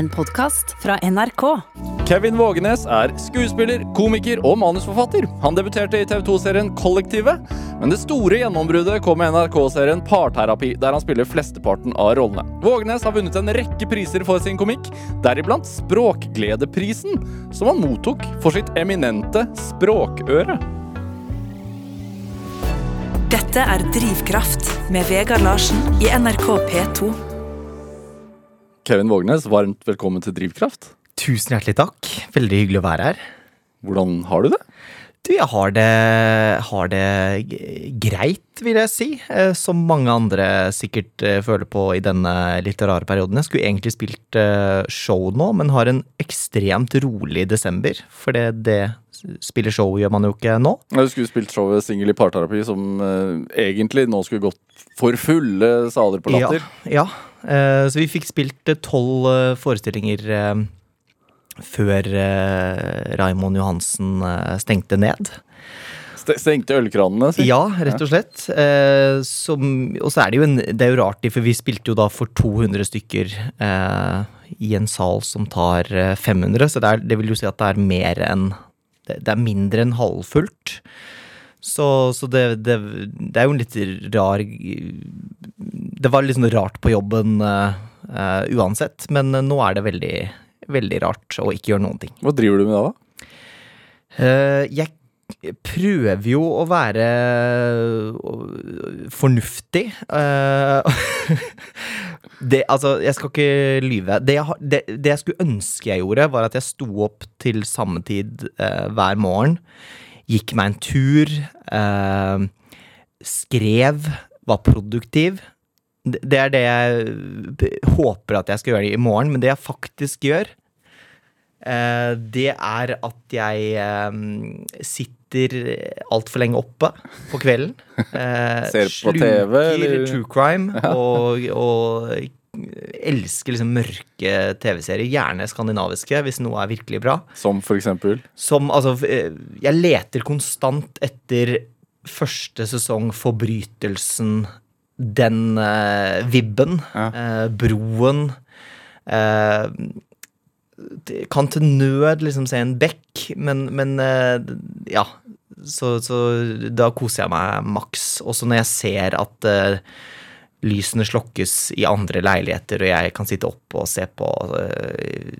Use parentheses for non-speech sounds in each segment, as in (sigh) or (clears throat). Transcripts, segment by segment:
En podkast fra NRK. Kevin Vågenes er skuespiller, komiker og manusforfatter. Han debuterte i TV 2-serien Kollektivet, men det store gjennombruddet kom med NRK-serien Parterapi, der han spiller flesteparten av rollene. Vågenes har vunnet en rekke priser for sin komikk, deriblant Språkgledeprisen, som han mottok for sitt eminente språkøre. Dette er Drivkraft med Vegard Larsen i NRK P2. Kevin Vågenes, varmt velkommen til Drivkraft. Tusen hjertelig takk. Veldig hyggelig å være her. Hvordan har du det? Du, jeg har det, har det greit, vil jeg si. Eh, Som mange andre sikkert eh, føler på i denne litt rare perioden. Jeg skulle egentlig spilt eh, show nå, men har en ekstremt rolig desember. For det, det spiller show gjør man jo ikke nå. Du skulle spilt showet Singel i parterapi, som egentlig nå skulle gått for fulle saler på latter. Ja, ja. Eh, så vi fikk spilt eh, tolv eh, forestillinger før Raimond Johansen stengte ned. Stengte ølkranene, si. Ja, rett og slett. Eh, som, og så er det jo en, det er jo rart, for vi spilte jo da for 200 stykker eh, i en sal som tar eh, 500, så det, er, det vil jo si at det er mer enn Det, det er mindre enn halvfullt. Så, så det, det, det er jo en litt rar Det var litt sånn rart på jobben uh, uh, uansett, men nå er det veldig, veldig rart å ikke gjøre noen ting. Hva driver du med da? da? Uh, jeg prøver jo å være fornuftig. Eh, (laughs) det, altså, jeg skal ikke lyve. Det jeg, det, det jeg skulle ønske jeg gjorde, var at jeg sto opp til samme tid eh, hver morgen. Gikk meg en tur. eh, skrev. Var produktiv. Det er det jeg håper at jeg skal gjøre i morgen, men det jeg faktisk gjør, Eh, det er at jeg eh, sitter altfor lenge oppe på kvelden. (laughs) Eh, Ser på TV, eller? True crime (laughs) og, og elsker liksom mørke TV-serier. Gjerne skandinaviske, hvis noe er virkelig bra. Som for eksempel? Som altså eh, Jeg leter konstant etter første sesong Forbrytelsen, den eh, vibben, Ja. eh, broen eh, Kan til nød liksom se en bekk, men, men eh, ja. Så, så da koser jeg meg maks. Også når jeg ser at eh, lysene slokkes i andre leiligheter, og jeg kan sitte oppe og se på uh,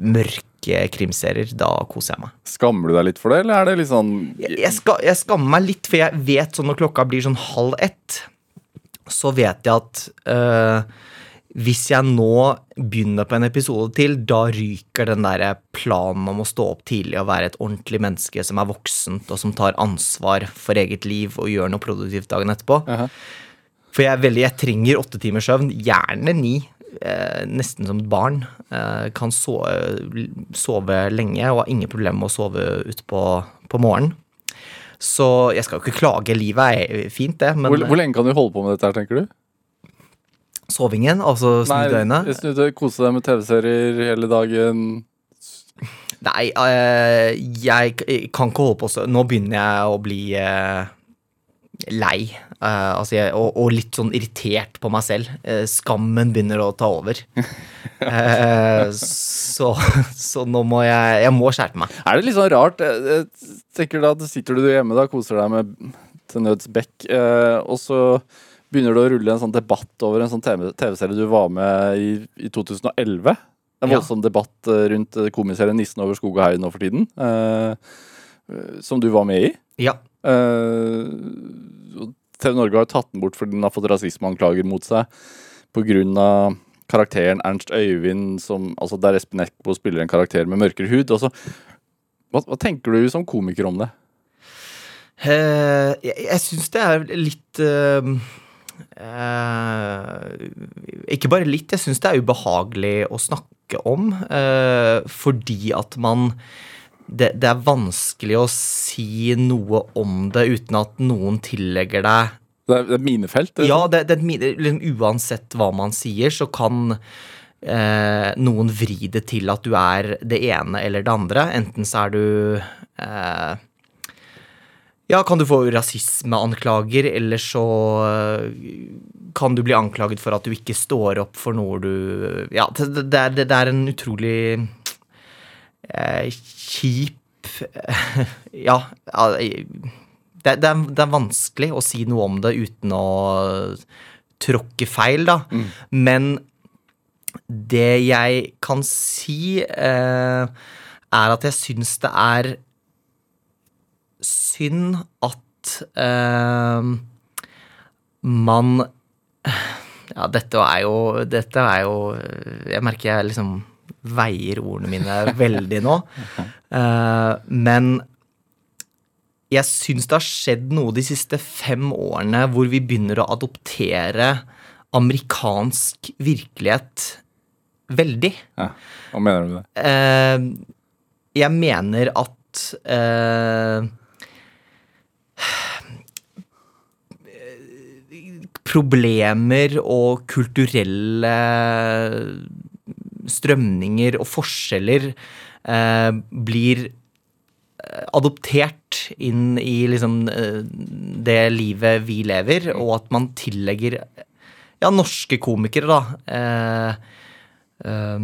mørke krimserier, da koser jeg meg. Skammer du deg litt for det, eller er det litt sånn Jeg, jeg, ska, jeg skammer meg litt, for jeg vet sånn når klokka blir sånn halv ett, så vet jeg at uh, hvis jeg nå begynner på en episode til, da ryker den der planen om å stå opp tidlig og være et ordentlig menneske som er voksent, og som tar ansvar for eget liv og gjør noe produktivt dagen etterpå. Jaha. For jeg, veldig, jeg trenger åtte timers søvn, gjerne ni. Eh, nesten som et barn. Eh, kan sove, sove lenge og har ingen problemer med å sove utpå på morgenen. Så jeg skal jo ikke klage. Livet er fint, det, men hvor, hvor lenge kan du holde på med dette her, tenker du? sovingen, altså snu døgnet snu døgnet, kose deg med TV-serier hele dagen. Nei, eh, jeg kan ikke holde på sånn. Nå begynner jeg å bli eh, lei. Eh, altså jeg, og, og litt sånn irritert på meg selv. Uh, skammen begynner å ta over. Uh, (laughs) så, så nå må jeg Jeg må skjerpe meg. Er det litt sånn rart? Jeg, tenker da, Sitter du hjemme da, koser deg med til nøds bekk, og så begynner det å rulle en sånn debatt over en sånn TV- TV-serie du var med i, i 2011. En Ja. debatt rundt komiserien 'Nissen over skog og hei' nå for tiden. som du var med i. Ja. Og TV Norge har jo tatt den bort fordi den har fått rasismeanklager mot seg pga. karakteren Ernst Øyvind, som, altså der Espen Eckbo spiller en karakter med mørkere hud. Altså, hva, hva tenker du som komiker om det? Uh, jeg jeg syns det er litt uh, eh, Ikke bare litt, jeg syns det er ubehagelig å snakke om. fordi at man det, det er vanskelig å si noe om det uten at noen tillegger deg Det er, det er minefelt? Ja, det, det, liksom, uansett hva man sier, så kan eh, noen vri det til at du er det ene eller det andre. Enten så er du eh, Ja, kan du få rasismeanklager, eller så eh, kan du bli anklaget for at du ikke står opp for noe du Ja, det, det, er, det er en utrolig kjip (laughs) Ja. Det, det, er, det er vanskelig å si noe om det uten å tråkke feil, da. Men det jeg kan si, eh, er at jeg syns det er synd at eh, man (sighs) Ja, dette er jo Dette er jo Jeg merker jeg liksom veier ordene mine veldig nå. Uh, men jeg syns det har skjedd noe de siste fem årene hvor vi begynner å adoptere amerikansk virkelighet veldig. Ja. Hva mener du med det? Uh, jeg mener at uh, Problemer og kulturelle strømninger og forskjeller eh, blir eh, adoptert inn i liksom eh, det livet vi lever, og at man tillegger ja, norske komikere, da eh, eh,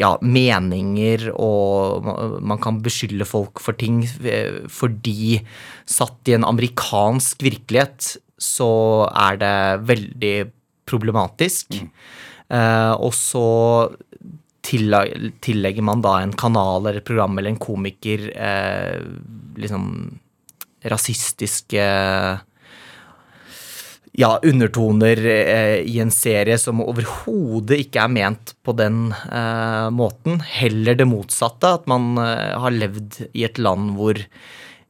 ja, meninger, og man kan beskylde folk for ting eh, fordi satt i en amerikansk virkelighet, så er det veldig problematisk. Eh, og så tillegger man da en kanal eller et program eller en komiker eh, liksom rasistiske ja, undertoner eh, i en serie som overhodet ikke er ment på den eh, måten. Heller det motsatte, at man eh, har levd i et land hvor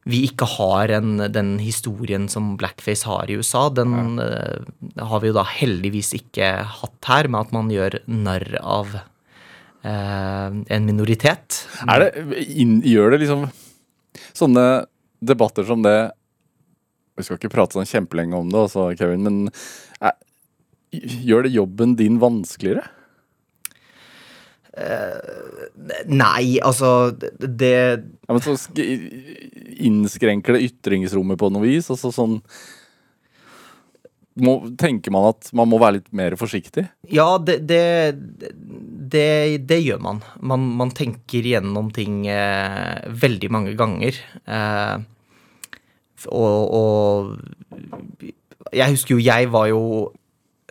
vi ikke har en, den historien som blackface har i USA. Den eh, har vi jo da heldigvis ikke hatt her, med at man gjør narr av uh, en minoritet. Er det, in, gjør det liksom sånne debatter som det Vi skal ikke prate sånn kjempelenge om det, altså, Kevin, men er, gjør det jobben din vanskeligere? Nei, altså det Ja, men så sk innskrenker det ytringsrommet på noe vis? Altså sånn må, Tenker man at man må være litt mer forsiktig? Ja, det, det, det, det gjør man. man. Man tenker gjennom ting eh, veldig mange ganger. Eh, og, og Jeg husker jo, jeg var jo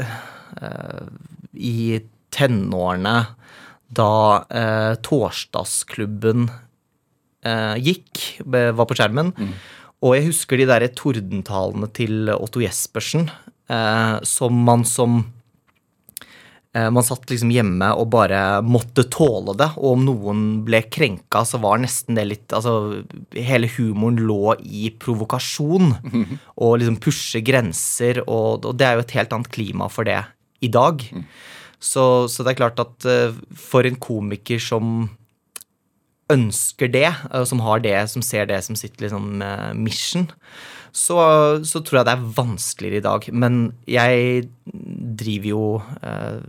eh, i tenårene da eh, Torsdagsklubben eh, gikk, var på skjermen. Og jeg husker de der tordentalene til Otto Jespersen, eh, som man som Eh, Man satt liksom hjemme og bare måtte tåle det, og om noen ble krenka, så var nesten det litt Altså, hele humoren lå i provokasjon. Og liksom pushe grenser, og, og det er jo et helt annet klima for det i dag. Så, så det er klart at eh, for en komiker som ønsker det, og som har det, som ser det som sitt liksom, eh, mission, så, så tror jeg det er vanskeligere i dag. Men jeg driver jo eh,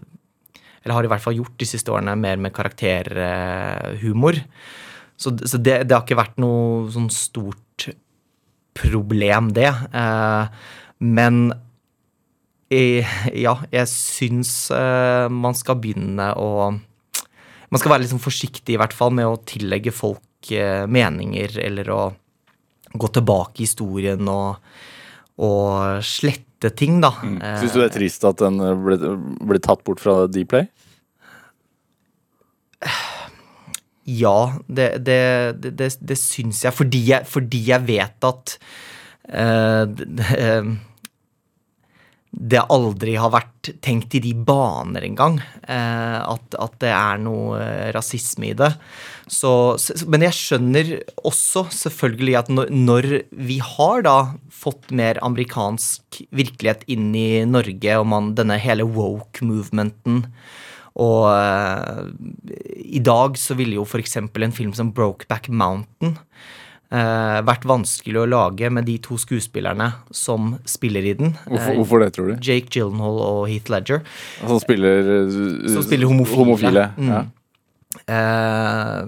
Eller har i hvert fall gjort de siste årene mer med karakterhumor. Så, så det, det har ikke vært noe sånn stort problem, det. Eh, men eh, ja, jeg syns eh, man skal begynne å Man skal være litt sånn forsiktig i hvert fall med å tillegge folk eh, meninger, eller å gå tilbake i historien og, og slette ting, da. Mm. Syns du det er trist at den eh, ble, ble tatt bort fra Dplay? Ja, det, det, det, det, syns jeg fordi, jeg. fordi jeg vet at eh, det, aldri har vært tenkt i de baner engang. Eh, at, at det er noe eh, rasisme i det. Så, men jeg skjønner også selvfølgelig at når, når vi har da fått mer amerikansk virkelighet inn i Norge, og man, denne hele woke-movementen og eh, i dag så ville jo f.eks. en film som Brokeback Mountain eh, vært vanskelig å lage med de to skuespillerne som spiller i den. Hvorfor, Eh, hvorfor det, tror du? Jake Gyllenhaal og Heath Ledger. Som spiller, eh, Som spiller homofile. homofile. Mm. Ja. Eh,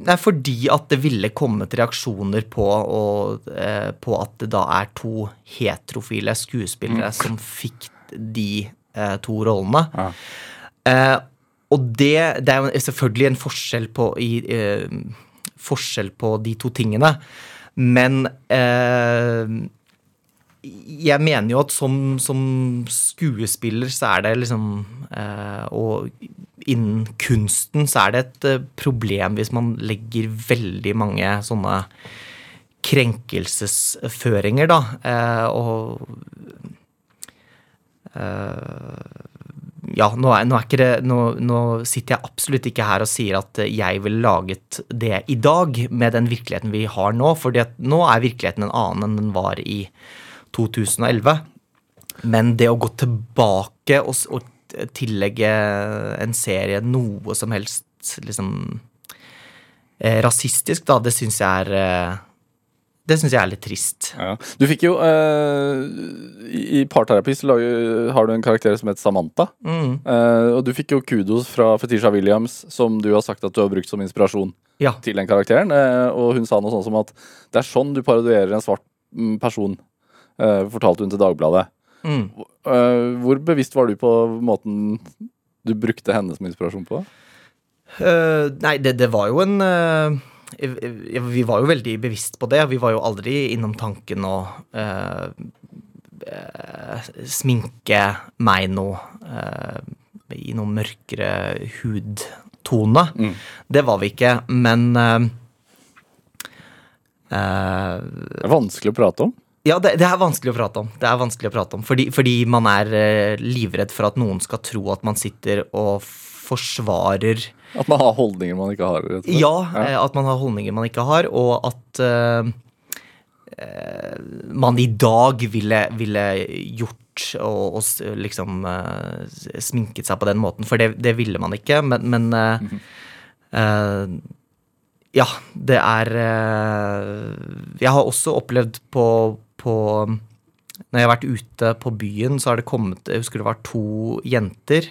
Nei, fordi at det ville kommet reaksjoner på, og, eh, på at det da er to heterofile skuespillere som fikk de eh, to rollene. Ja. Eh, og det, det er jo selvfølgelig en forskjell på, i, forskjell på de to tingene. Men eh, jeg mener jo at som, som skuespiller så er det liksom eh, Og innen kunsten så er det et eh, problem hvis man legger veldig mange sånne krenkelsesføringer, da. Eh, og eh, ja, nå, er, nå, er det, nå, nå sitter jeg absolutt ikke her og sier at jeg ville laget det i dag med den virkeligheten vi har nå, for nå er virkeligheten en annen enn den var i 2011. Men det å gå tilbake og, og tillegge en serie noe som helst liksom eh, rasistisk, da, det syns jeg er eh, det syns jeg er litt trist. Ja. Du fikk jo uh, I parterapi så har du en karakter som heter Samantha. Mm. Uh, og du fikk jo kudos fra Fetisha Williams, som du har sagt at du har brukt som inspirasjon Ja. til den karakteren. Uh, og hun sa noe sånn som at det er sånn du parodierer en svart mm, person, fortalte hun til Dagbladet. Mm. Hvor bevisst var du på måten du brukte henne som inspirasjon på? Nei, det, det var jo en Vi var jo veldig bevisst på det. Vi var jo aldri innom tanken å uh, sminke meg noe uh, i noe mørkere hudtone. Mm. Det var vi ikke, men uh, Det er vanskelig å prate om. ja, det, det er vanskelig å prate om. Det er vanskelig å prate om, Fordi, fordi man er livredd for at noen skal tro at man sitter og forsvarer At man har holdninger man ikke har. slett. Ja, eh, at man har holdninger man ikke har, og at eh, man i dag ville, ville gjort og, og liksom uh, sminket seg på den måten, for det, det ville man ikke, men, men eh, eh, Ja, det er Jeg har også opplevd på, på Når jeg har vært ute på byen, så har det kommet Jeg husker det var to jenter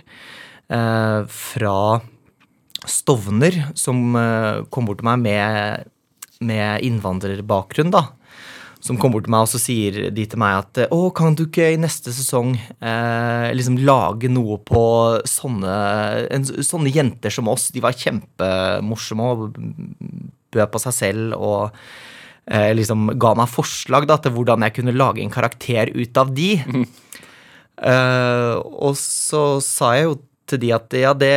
eh, fra Stovner som eh, kom bort til meg med, med innvandrerbakgrunn, da. Som kom bort til meg, og så sier de til meg at å, kan du ikke i neste sesong eh, liksom lage noe på sånne, en, sånne jenter som oss? De var kjempemorsomme og bød på seg selv og eh, liksom ga meg forslag da, til hvordan jeg kunne lage en karakter ut av de. Eh, og så sa jeg jo til de at ja, det,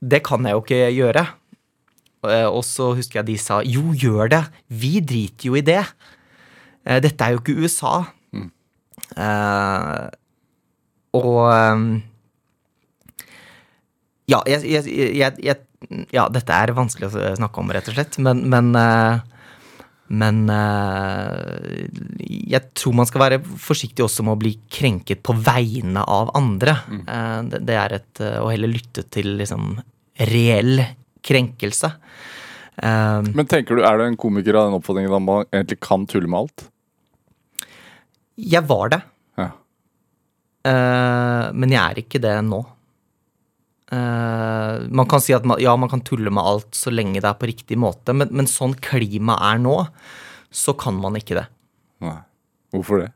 det kan jeg jo ikke gjøre. Eh, og så husker jeg de sa jo, gjør det. Vi driter jo i det. Eh, dette er jo ikke USA. Eh, og Ja, jeg, jeg, jeg, Ja, dette er vanskelig å snakke om, rett og slett, men, men men eh, jeg tror man skal være forsiktig også med å bli krenket på vegne av andre. Eh, det, er et eh, Å heller lytte til liksom reell krenkelse. Men tenker du, er du en komiker av den oppfatningen at man egentlig kan tulle med alt? jeg var det, Ja. men jeg er ikke det nå. Eh, man kan si at man, ja, man kan tulle med alt så lenge det er på riktig måte, men, men sånn klimaet er nå, så kan man ikke det. Nei. Hvorfor det?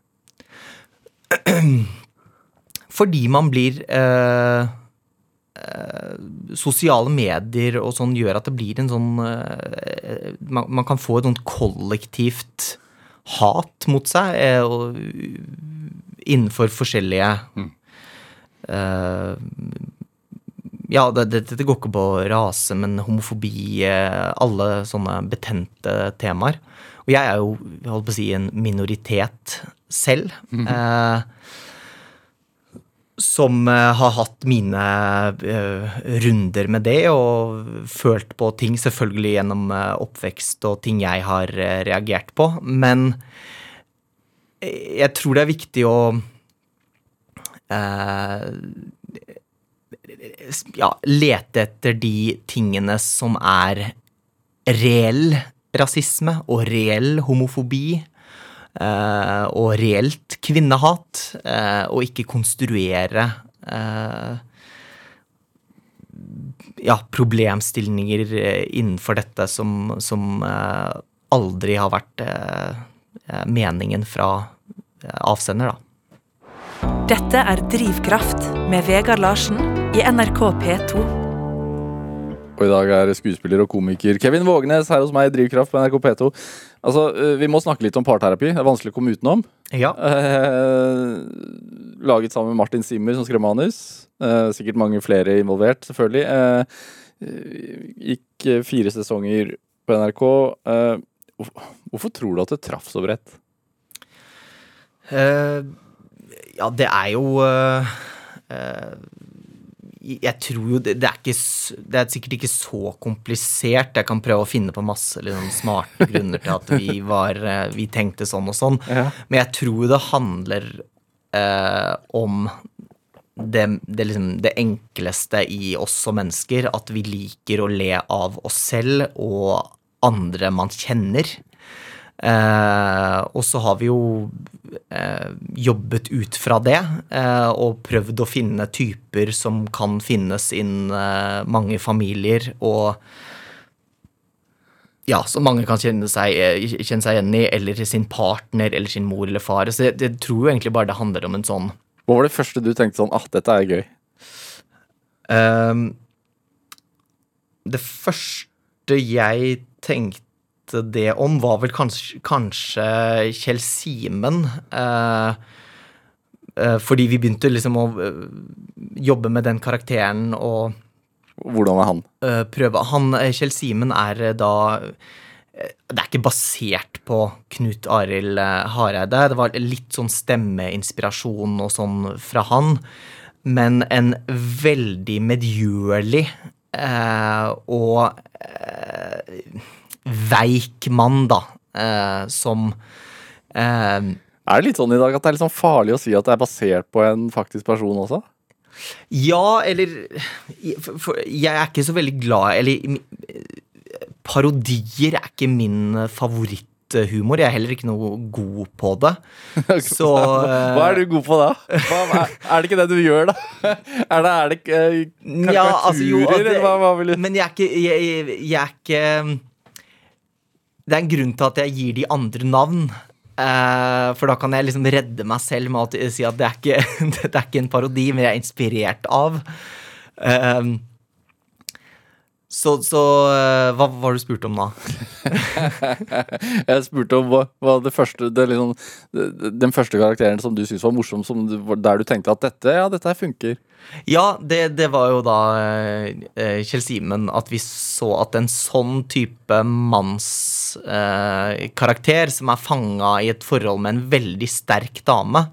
(clears throat) Fordi man blir uh, uh, Sosiale medier og sånn gjør at det blir en sånn man, man kan få et sånt kollektivt hat mot seg innenfor forskjellige eh, Ja, dette det, det går ikke på rase, men homofobi, eh, alle sånne betente temaer. Og jeg er jo, holdt på å si, en minoritet selv. Eh, som eh, har hatt mine uh, runder med det og følt på ting, selvfølgelig gjennom oppvekst og ting jeg har reagert på. Men jeg tror det er viktig å eh, ja, lete etter de tingene som er reell rasisme og reell homofobi. eh, og reelt kvinnehat, eh, og ikke konstruere eh, ja, problemstillinger innenfor dette som, som aldri har vært meningen fra avsender, da. Dette er Drivkraft med Vegard Larsen i NRK P2. Og i dag er skuespiller og komiker Kevin Vågenes her hos meg i Drivkraft på NRK P2. Altså, eh, Vi må snakke litt om parterapi. Det er vanskelig å komme utenom. Ja. Eh, laget sammen med Martin Simmer, som skrev manus. Eh, sikkert mange flere involvert, selvfølgelig. Eh, gikk fire sesonger på NRK. Eh, hvorfor- hvorfor tror du at det traff så bredt? Eh, ja, det er jo eh, eh, Jeg tror jo det, det er ikke Det er sikkert ikke så komplisert. Jeg kan prøve å finne på masse liksom, smarte grunner til at vi var eh, Vi tenkte sånn og sånn. Ja. Men jeg tror det handler eh, om det, det, liksom, det enkleste i oss som mennesker. At vi liker å le av oss selv og andre man kjenner. Eh, og så har vi jo eh, jobbet ut fra det eh, og prøvd å finne typer som kan finnes innen eh, mange familier, og ja, som mange kan kjenne seg, eh, kjenne seg igjen i, eller sin partner eller sin mor eller far. Så jeg, jeg tror jo egentlig bare det handler om en sånn Hva var det første du tenkte sånn ah, dette er gøy? Ehm, det første jeg tenkte det om, var vel kanskje, kanskje Kjell Simen. eh, eh, fordi vi begynte liksom å eh, jobbe med den karakteren og Hvordan er han? eh, prøve Han, Kjell Simen, er da Det er ikke basert på Knut Arild Hareide. Det var litt sånn stemmeinspirasjon og sånn fra han. Men en veldig medgjørlig eh, og eh, veik mann, da. Eh, som eh, Er det litt sånn i dag at det er litt sånn farlig å si at det er basert på en faktisk person også? Ja, eller Jeg er ikke så veldig glad Eller parodier er ikke min favoritthumor. Jeg er heller ikke noe god på det. (laughs) Så Hva er du god på da? Hva, er, det ikke det du gjør, da? (laughs) Er det, er det eh, karikaturer, Ja, altså, jo, det- hva, hva Men jeg er ikke jeg, jeg er ikke Det er en grunn til at jeg gir de andre navn. Eh, for da kan jeg liksom redde meg selv med å si at det er ikke, (laughs) det er ikke en parodi, men jeg er inspirert av. Eh, så så eh, hva var det du spurte om da? (laughs) Jeg spurte om hva, hva det første det liksom, Den første karakteren som du syntes var morsom, som du, der du tenkte at dette, ja, dette funker. Ja, det, det var jo da eh, Kjell Simen at vi så at en sånn type mannskarakter, eh, karakter som er fanga i et forhold med en veldig sterk dame,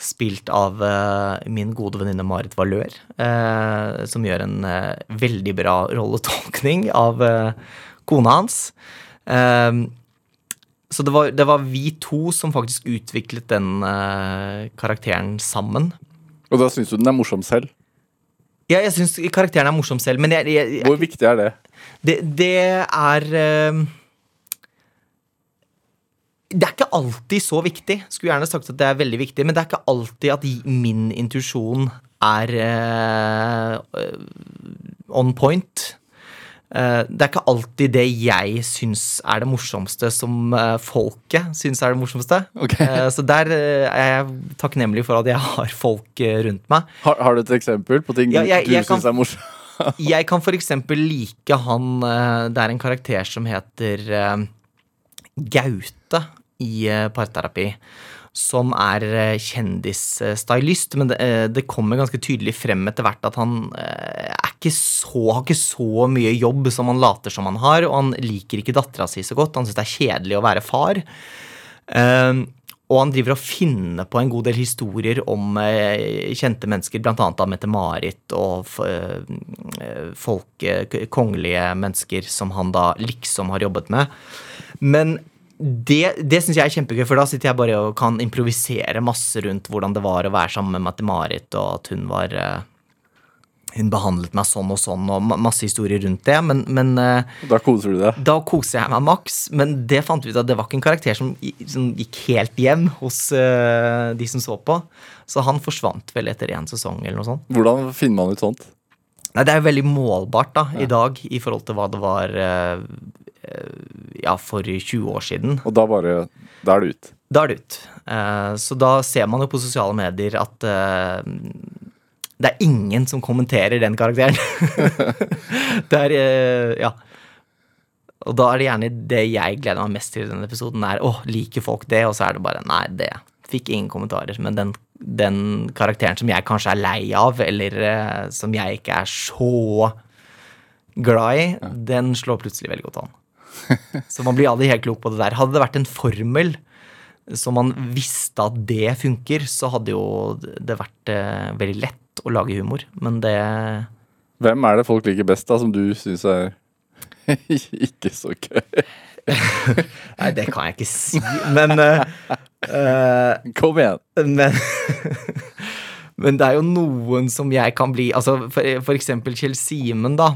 spilt av eh, min gode venninne Marit Valør, eh, som gjør en eh, veldig bra rolletolkning av eh, kona hans. Eh, så det var, det var vi to som faktisk utviklet den karakteren sammen. Og da syns du den er morsom selv. Ja, jeg syns karakteren er morsom selv, men jeg, jeg, Hvor viktig er det? det, det er eh, Det er ikke alltid så viktig. Skulle gjerne sagt at det er veldig viktig, men det er ikke alltid at min intuisjon er uh, on point. Uh, det er ikke alltid det jeg syns er det morsomste, som uh, folket syns er det morsomste. Okay. Så der er jeg takknemlig for at jeg har folk rundt meg. Har, har du et eksempel på ting Ja, jeg- du syns er morsomt? (laughs) Jeg kan eksempel like han Det er en karakter som heter Gaute i eh, parterapi. Som er eh, kjendisstylist, men det, eh, det kommer ganske tydelig frem etter hvert at han ikke så, har ikke så mye jobb som han later som han har, og han liker ikke dattera si så godt. Han syns det er kjedelig å være far. Eh, og han driver og finner på en god del historier om kjente mennesker, blant annet av Mette-Marit og folk, kongelige mennesker som han da liksom har jobbet med. Men det, det syns jeg er kjempegøy, for da sitter jeg bare og kan improvisere masse rundt hvordan det var å være sammen med Mette-Marit, og at hun var eh, Hun behandlet meg sånn og sånn, og masse historier rundt det. Men, men eh, Da koser du deg. da koser jeg meg maks, men det fant vi ut at det var ikke en karakter som, som gikk helt hjem hos uh, de som så på. Så han forsvant vel etter én sesong eller noe sånt. Hvordan finner man ut sånt? Nei, det er jo veldig målbart da, i dag i forhold til hva det var eh, ja, for 20 år siden. Og da bare Da er det ut. Da er det ut. Eh, så da ser man jo på sosiale medier at eh, det er ingen som kommenterer den karakteren. (laughs) det er eh, Ja. Og da er det gjerne det jeg gleder meg mest til i denne episoden, er åh, liker folk det? Og så er det bare nei, det fikk ingen kommentarer. Men den, den karakteren som jeg kanskje er lei av, eller eh, som jeg ikke er så glad i, den slår plutselig veldig godt an. (laughs) Så man blir aldri helt klok på det der. Hadde det vært en formel som man visste at det funker, så hadde jo det vært eh, veldig lett å lage humor. Men det Hvem er det folk liker best, da, som du syns er (laughs) ikke så gøy? (laughs) Nei, det kan jeg ikke si, men eh, Kom igjen. Men Men det er jo noen som jeg kan bli Altså, for, for eksempel Kjell Simen, da.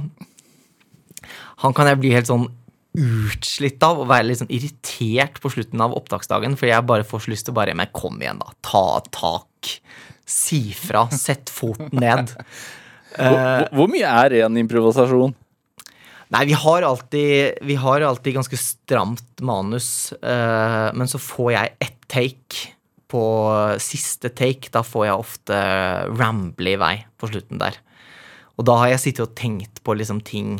Han kan jeg bli helt sånn utslitt av og være litt sånn irritert på slutten av opptaksdagen, for jeg bare får så lyst til å bare Men kom igjen, da. Ta tak. Si fra. Sett foten ned. (laughs) Hvor, hvor- mye er ren improvisasjon? Nei, vi har alltid, vi har alltid ganske stramt manus, eh, men så får jeg ett take på siste take. Da får jeg ofte ramble i vei på slutten der. Og da har jeg sittet og tenkt på liksom ting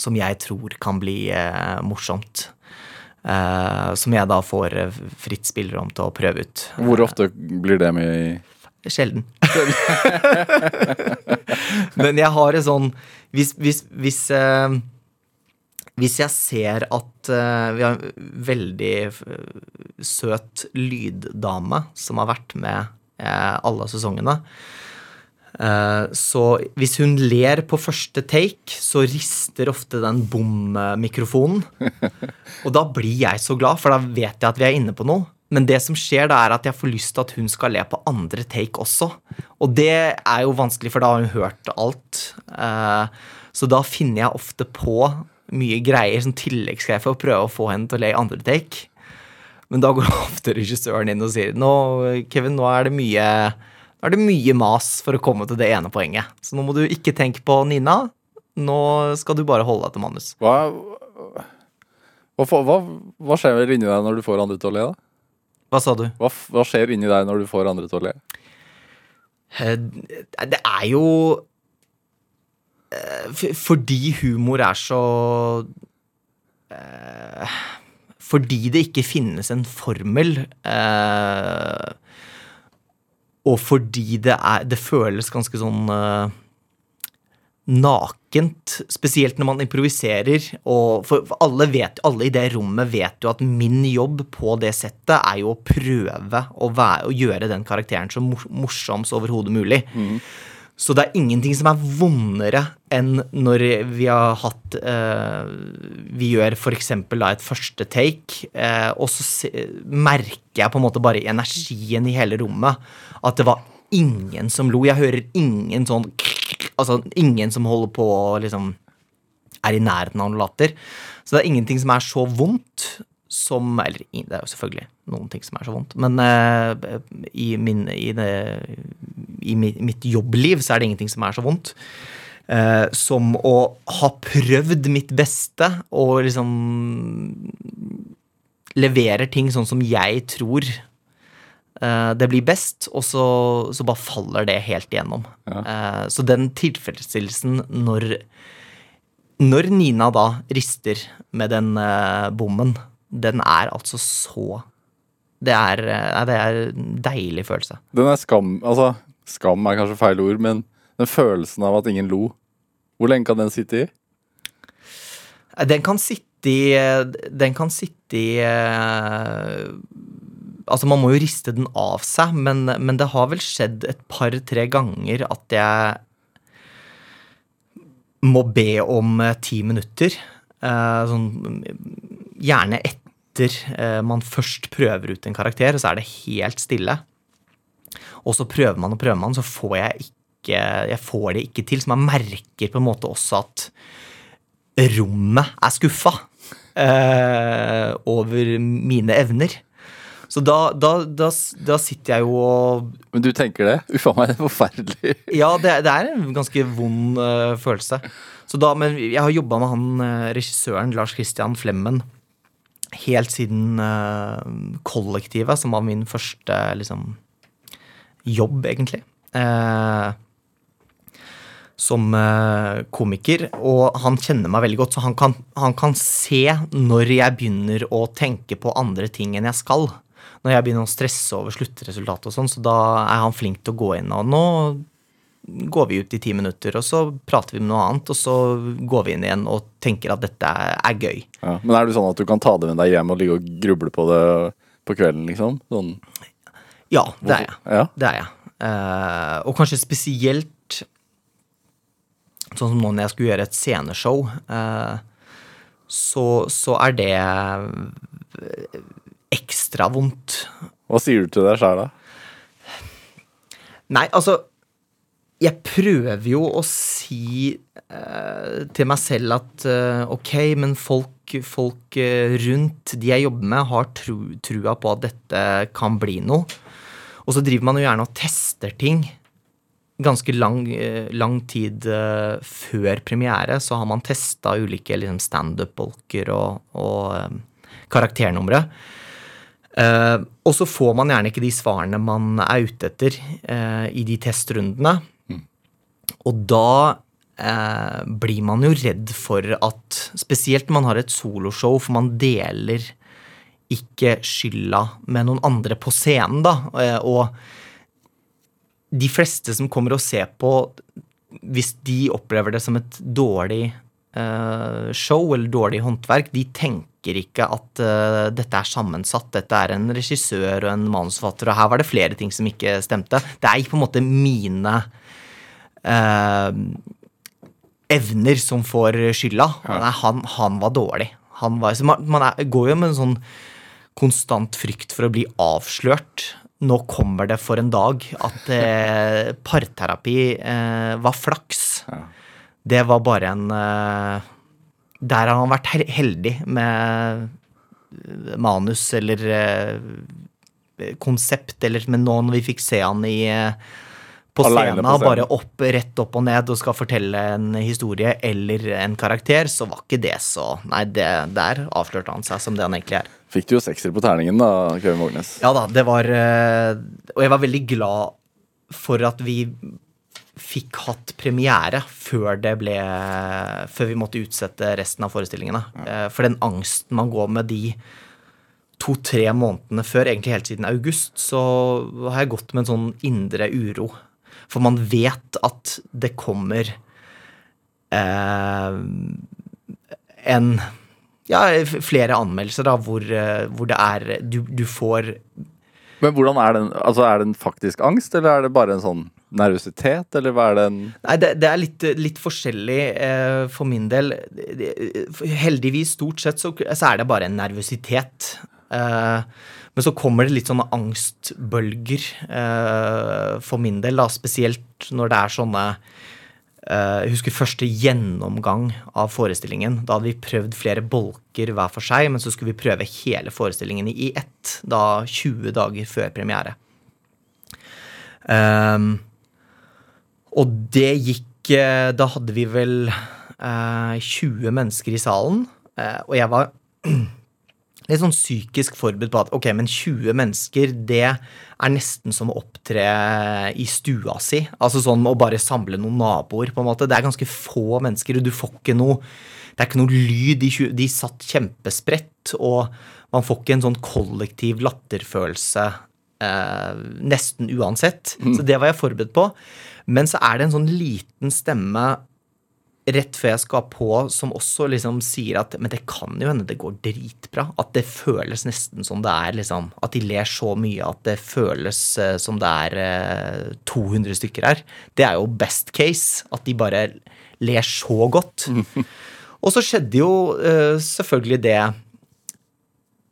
som jeg tror kan bli eh, morsomt. Eh, som jeg da får eh, fritt spillerom til å prøve ut. Hvor ofte blir det med i Sjelden. (laughs) Men jeg har en sånn Hvis, hvis, hvis, eh, hvis jeg ser at eh, vi har en veldig eh, søt lyddame som har vært med eh, alle sesongene eh, Så hvis hun ler på første take, så rister ofte den bom-mikrofonen. (laughs) Og da blir jeg så glad, for da vet jeg at vi er inne på noe. Men det som skjer da, er at jeg får lyst til at hun skal le på andre take også. Og det er jo vanskelig, for da har hun hørt alt. Eh, Så da finner jeg ofte på mye greier, som tilleggsgreier, for å prøve å få henne til å le i andre take. Men da går (laughs) ofte regissøren inn og sier nå, Kevin, nå er det mye nå er det mye mas for å komme til det ene poenget. Så nå må du ikke tenke på Nina. Nå skal du bare holde deg til manus. Hva, hva, hva, hva skjer vel inni deg når du får andre til å le? da? Hva sa du? Hva, hva skjer inni deg når du får andre til å le? Eh, Det er jo eh, Fordi humor er så eh, Fordi det ikke finnes en formel, eh, og fordi det er Det føles ganske sånn uh, nakent, spesielt når man improviserer. Og for, alle, vet, alle i det rommet vet jo at min jobb på det settet er jo å prøve å, være, å gjøre den karakteren så mor morsom som overhodet mulig. Så det er ingenting som er vondere enn når vi har hatt eh, Vi gjør f.eks. et første take, eh, og så se, merker jeg på en måte bare energien i hele rommet at det var ingen som lo. Jeg hører ingen sånn Altså ingen som holder på og liksom er i nærheten av noe latter. Så det er ingenting som er så vondt som Eller det er jo selvfølgelig noen ting som er så vondt, men uh, i, min, i, det, i mitt jobbliv så er det ingenting som er så vondt. Uh, som å ha prøvd mitt beste og liksom leverer ting sånn som jeg tror uh, det blir best, og så, så bare faller det helt igjennom. Eh, så den tilfredsstillelsen når når Nina da rister med den bommen, den er altså så Det er, eh, det er en deilig følelse. Den er skam Altså, skam er kanskje feil ord, men den følelsen av at ingen lo, hvor lenge kan den sitte i? Eh, Den kan sitte i eh, Den kan sitte i Altså, man må jo riste den av seg, men, men det har vel skjedd et par-tre ganger at jeg må be om ti minutter. Sånn, gjerne etter eh, man først prøver ut en karakter, og så er det helt stille. Og så prøver man og prøver man, så får jeg ikke Jeg får det ikke til. Så man merker på en måte også at rommet er skuffa eh, over mine evner. Så da, da, da, da sitter jeg jo og Men du tenker det? (laughs) Uffa meg, det er forferdelig. Ja, det, det er en ganske vond uh, følelse. Så da, men jeg har jobba med han eh, regissøren Lars Christian Flemmen helt siden eh, Kollektivet, som var min første liksom, jobb, egentlig. Eh, som eh, komiker. Og han kjenner meg veldig godt, så han kan, han kan se når jeg begynner å tenke på andre ting enn jeg skal. Når jeg begynner å stresse over sluttresultatet og sånn, så da er han flink til å gå inn. Og nå går vi ut i ti minutter, og så prater vi med noe annet, og så går vi inn igjen og tenker at dette er, gøy. Ja. Men er det sånn at du kan ta det med deg hjem og ligge og gruble på det på kvelden, liksom? Sånn, Ja, det er jeg. Ja. Det er jeg. Uh, og kanskje spesielt sånn som nå når jeg skulle gjøre et sceneshow, uh, så, så er det eh, ekstra vondt. Hva sier du til deg sjæl, da? Nei, altså Jeg prøver jo å si eh, til meg selv at eh, ok, men folk, folk eh, rundt de jeg jobber med, har tru, trua på at dette kan bli noe. Og så driver man jo gjerne og tester ting. Ganske lang, eh, lang tid eh, før premiere så har man testa ulike liksom, standup-bolker og, og eh, karakternumre. Eh, og så får man gjerne ikke de svarene man er ute etter eh, i de testrundene. Og da eh, blir man jo redd for at Spesielt når man har et soloshow, for man deler ikke skylda med noen andre på scenen, da. Eh, og de fleste som kommer og ser på, hvis de opplever det som et dårlig eh, show eller dårlig håndverk, de tenker ikke at eh, dette er sammensatt. Dette er en regissør og en manusforfatter, og her var det flere ting som ikke stemte. Det er på en måte mine evner som får skylda. Nei, han, han var dårlig. Han var, så man, man er, går jo med en sånn konstant frykt for å bli avslørt. Nå kommer det for en dag at eh, (laughs) parterapi eh, var flaks. Det var bare en eh, Der har han vært heldig med eh, manus eller eh, konsept, eller Men nå når vi fikk se han i eh, på scenen, på scenen. bare opp, rett opp og ned og skal fortelle en historie eller en karakter, så var ikke det så Nei, det, der avslørte han seg som det han egentlig er. Fikk du jo sekser på terningen, da, Kevin Vågnes. Ja da, det var eh, Og jeg var veldig glad for at vi fikk hatt premiere før det ble Før vi måtte utsette resten av forestillingene. Ja. For den angsten man går med de to-tre månedene før, egentlig helt siden august, så har jeg gått med en sånn indre uro. For man vet at det kommer eh, en ja, flere anmeldelser da, hvor, eh, hvor det er du, du får Men hvordan er den? Altså, Er det en faktisk angst, eller er det bare en sånn nervøsitet, eller hva er det en Nei, det, det er litt, litt forskjellig eh, for min del. Heldigvis, stort sett, så, så er det bare en nervøsitet. Eh, men så kommer det litt sånne angstbølger eh, for min del, da, spesielt når det er sånne eh, Jeg husker første gjennomgang av forestillingen. Da hadde vi prøvd flere bolker hver for seg, men så skulle vi prøve hele forestillingen i ett, da 20 dager før premiere. Ehm, og det gikk eh, Da hadde vi vel eh, 20 mennesker i salen, eh, og jeg var litt sånn psykisk forberedt på at ok, men 20 mennesker, det er nesten som å opptre i stua si. Altså sånn å bare samle noen naboer, på en måte. Det er ganske få mennesker, og du får ikke noe Det er ikke noe lyd. De, de satt kjempespredt, og man får ikke en sånn kollektiv latterfølelse eh, nesten uansett. Så det var jeg forberedt på. Men så er det en sånn liten stemme rett før jeg skal på, som også liksom sier at Men det kan jo hende det går dritbra. At det føles nesten som det er liksom At de ler så mye at det føles eh, som det er eh, 200 stykker her. Det er jo best case. At de bare ler så godt. (laughs) Og så skjedde jo eh, selvfølgelig det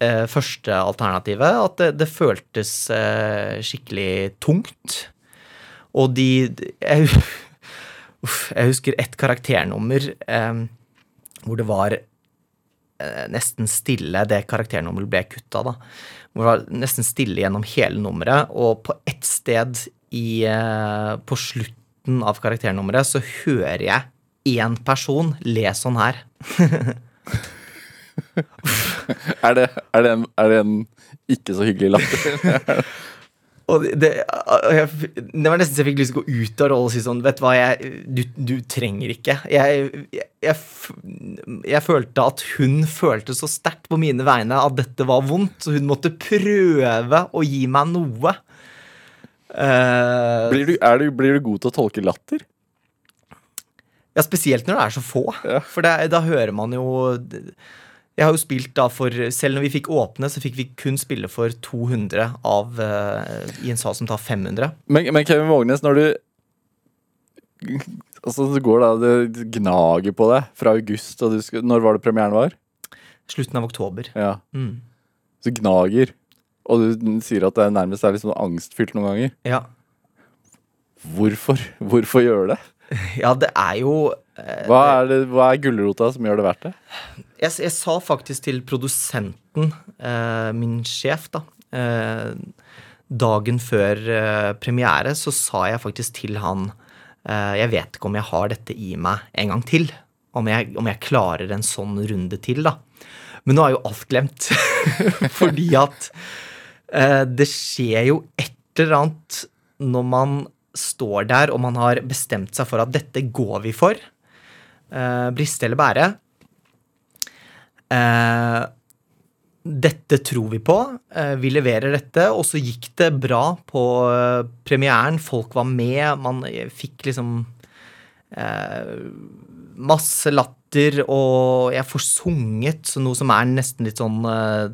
eh, første alternativet. At det, det føltes eh, skikkelig tungt. Og de jeg, uff, jeg husker et karakternummer eh, hvor det var eh, nesten stille. Det karakternummeret ble kutta, da. Hvor det var nesten stille gjennom hele nummeret, og på ett sted i, eh, på slutten av karakternummeret så hører jeg én person le sånn her. (laughs) Er det, er det, en, er det en ikke så hyggelig latter? (laughs) Og det, jeg, det var nesten så jeg fikk lyst til å gå ut av rollen og si sånn Vet du hva, jeg, du, du trenger ikke. Jeg, jeg, følte at hun følte så sterkt på mine vegne at dette var vondt, så hun måtte prøve å gi meg noe. Uh, Blir du, du, blir du god til å tolke latter? ja, spesielt når det er så få. Ja. For det, da hører man jo Jeg har jo spilt da for Selv når vi fikk åpne, så fikk vi kun spille for 200 av uh, i en sal som tar 500. Men, men Kevin Vågnes, når du Altså, det går da Det gnager på deg fra august, og du skal, Når var det premieren var? Slutten av oktober. Ja. Mm. Så gnager. Og du sier at det nærmest er sånn angstfylt noen ganger. Ja. Hvorfor? Hvorfor gjøre det? (laughs) Ja, det er jo Hva er, det, hva er gulrota som gjør det verdt det? jeg, jeg sa faktisk til produsenten, eh, min sjef, da eh, Dagen før eh, premiere så sa jeg faktisk til han eh, Jeg vet ikke om jeg har dette i meg en gang til. Om jeg, om jeg klarer en sånn runde til, da. Men nå er jo alt glemt. (laughs) Fordi at eh, det skjer jo et eller annet når man står der og man har bestemt seg for at dette går vi for. Eh, briste eller bære. Eh, dette tror vi på. Eh, vi leverer dette. Og så gikk det bra på eh, premieren. Folk var med. Man fikk liksom eh, masse latter, og jeg får sunget så noe som er nesten litt sånn eh,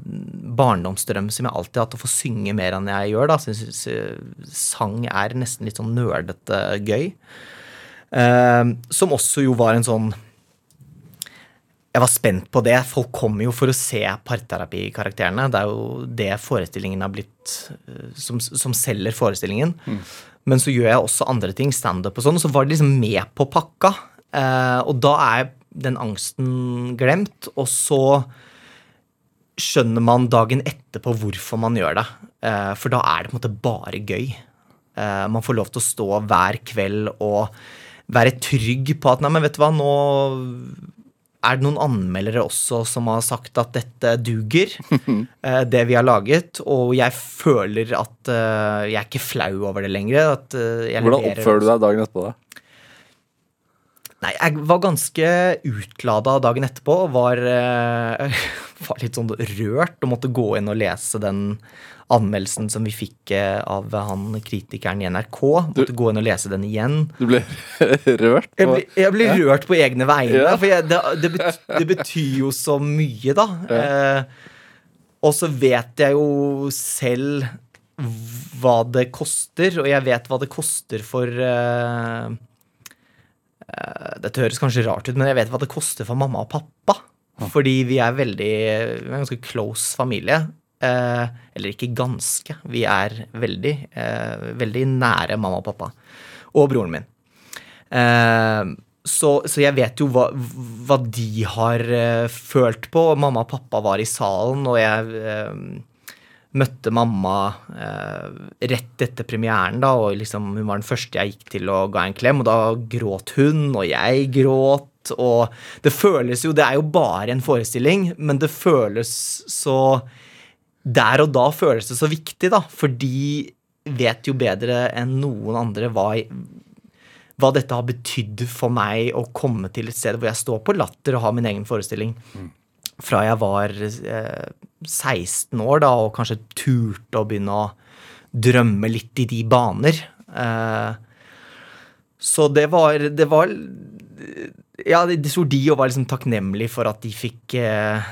barndomsdrøm som jeg alltid har hatt, å få synge mer enn jeg gjør. da, så jeg synes, eh, Sang er nesten litt sånn nerdete gøy. Eh, som også jo var en sånn jeg var spent på det. Folk kommer jo for å se parterapikarakterene. Det er jo det forestillingen har blitt eh, som, som selger forestillingen. Men så gjør jeg også andre ting, standup og sånn, og så var det liksom med på pakka. Eh, og da er den angsten glemt, og så skjønner man dagen etterpå hvorfor man gjør det. Eh, for da er det på en måte bare gøy. Eh, man får lov til å stå hver kveld og være trygg på at nei, men vet du hva, nå er det noen anmeldere også som har sagt at dette duger, (laughs) eh, det vi har laget. Og jeg føler at eh, jeg er ikke flau over det lenger. At eh, Hvordan oppfører du deg dagen etterpå? da? Nei, jeg var ganske utlada dagen etterpå var, eh, (laughs) var litt sånn rørt og måtte gå inn og lese den anmeldelsen som vi fikk eh, av han kritikeren i NRK. Måtte gå inn og lese den igjen. Du ble (laughs) rørt? Jeg ble, jeg ble ja. rørt på egne vegne, Ja. for jeg, det, det, betyr, det betyr jo så mye, da. Eh, og så vet jeg jo selv hva det koster, og jeg vet hva det koster for eh, Dette høres kanskje rart ut, men jeg vet hva det koster for mamma og pappa. Fordi vi er veldig Vi er en ganske close familie. Eh, eller ikke ganske. Vi er veldig, eh, veldig nære mamma og pappa. Og broren min. Eh, så, så jeg vet jo hva, hva de har eh, følt på. Mamma og pappa var i salen, og jeg eh, møtte mamma eh, rett etter premieren, da, og liksom, hun var den første jeg gikk til å ga en klem, og da gråt hun, og jeg gråt, og det føles jo Det er jo bare en forestilling, men det føles så Der og da føles det så viktig, da, for de vet jo bedre enn noen andre hva hva dette har betydd for meg å komme til et sted hvor jeg står på latter og har min egen forestilling. Fra jeg var eh, 16 år da, og kanskje turte å begynne å drømme litt i de baner. Eh, så det var, det var Ja, det tror de jo var liksom takknemlig for at de fikk eh,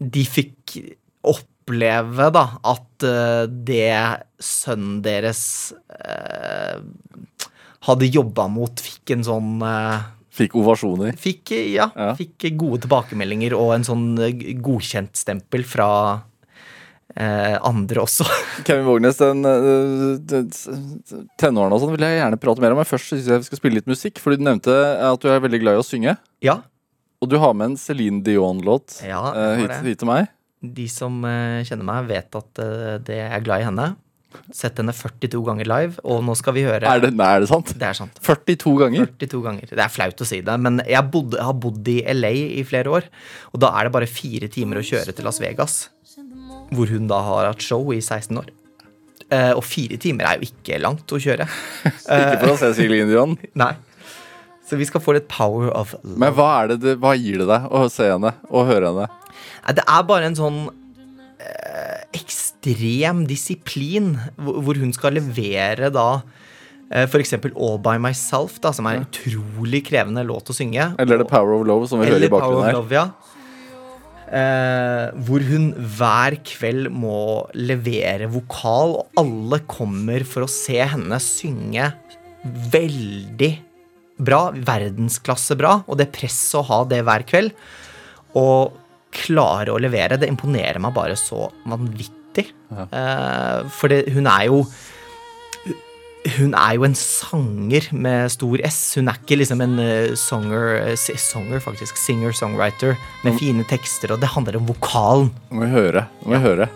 De fikk oppleve, da, at eh, det sønnen deres eh, hadde jobba mot, fikk en sånn eh, Fikk ovasjoner. Fikk, ja, Ja. fikk gode tilbakemeldinger og en sånn eh, godkjentstempel fra eh, andre også. (laughs) Kevin Vågnes, den, den, den tenårene og sånn vil jeg gjerne prate mer om. Men først syns jeg vi skal spille litt musikk. Fordi du nevnte at du er veldig glad i å synge. ja. Og du har med en Céline Dion-låt Ja, eh, hit, hit til meg. De som eh, kjenner meg, vet at eh, det er glad i henne. Sett henne 42 ganger live, og nå skal vi høre Er det, nei, er det sant? Det er sant. 42 ganger? 42 ganger. Det er flaut å si det, men jeg, bodde, jeg har bodd i LA i flere år. Og da er det bare fire timer å kjøre til Las Vegas, hvor hun da har hatt show i 16 år. Eh, og fire timer er jo ikke langt å kjøre. (laughs) Ikke for å se Céline Dion. (laughs) Nei. Så vi skal få litt power of love. Men hva, er det, hva gir det deg å se henne og høre henne? Det er bare en sånn eh, ekstrem disiplin, hvor, hun skal levere da F.eks. for eksempel All By Myself, da, som er en utrolig krevende låt å synge. Eller The Power of Love, som vi hører i bakgrunnen her? Love, ja. Eh, hvor hun hver kveld må levere vokal, og alle kommer for å se henne synge veldig bra, verdensklasse bra, og det presset å ha det hver kveld, og klare å levere, det imponerer meg bare så vanvittig. Eh, for det, hun er jo hun er jo en sanger med stor S. Hun er ikke liksom en eh, songer, songer faktisk, singer-songwriter med fine tekster, og det handler om vokalen. Må vi høre. Må vi høre.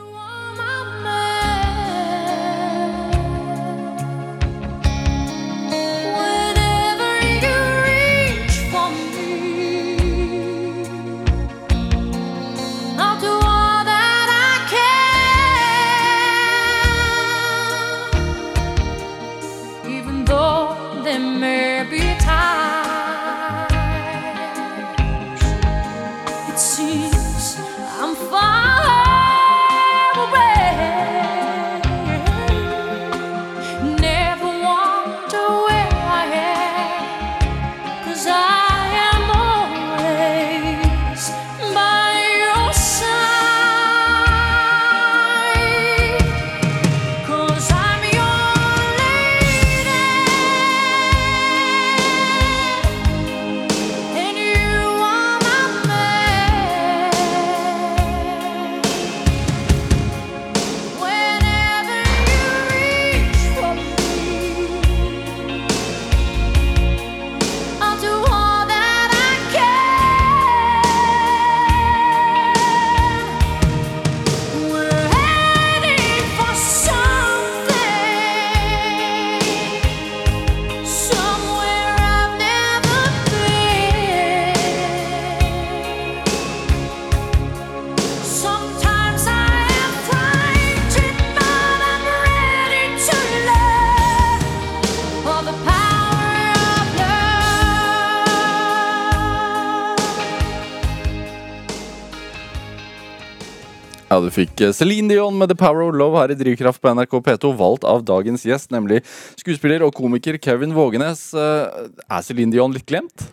Ja, Du fikk eh, Celine Dion med The Power of Love her i Drivkraft på NRK P2, valgt av dagens gjest, nemlig skuespiller og komiker Kevin Vågenes. Eh, Er Celine Dion litt glemt?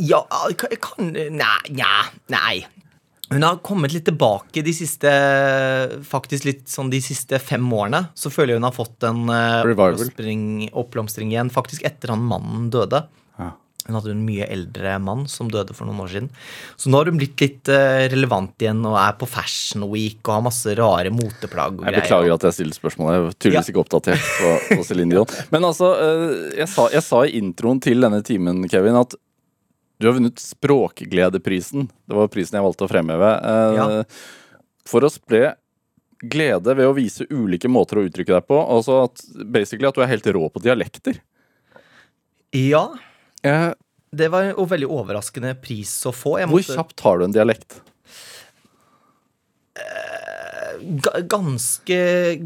Ja, jeg kan Nei, nja, nei. Hun har kommet litt tilbake de siste Faktisk litt sånn de siste fem årene. Så føler jeg hun har fått en eh, oppblomstring, oppblomstring igjen. Faktisk etter han mannen døde. Ja. Hun hadde en mye eldre mann som døde for noen år siden. Så nå har hun blitt litt eh, relevant igjen og er på Fashion Week og har masse rare moteplagg. og greier. Jeg beklager at jeg stiller spørsmål. Jeg er tydeligvis ikke oppdatert på, på Celine Dion. Men altså, eh, jeg sa, jeg sa i introen til denne timen, Kevin, at du har vunnet Språkgledeprisen. Det var prisen jeg valgte å fremheve. eh, Ja. For å spre glede ved å vise ulike måter å uttrykke deg på. Altså at, basically at du er helt rå på dialekter. Ja, Eh, det var en veldig overraskende pris å få. Jeg hvor måtte- kjapt har du en dialekt? ganske,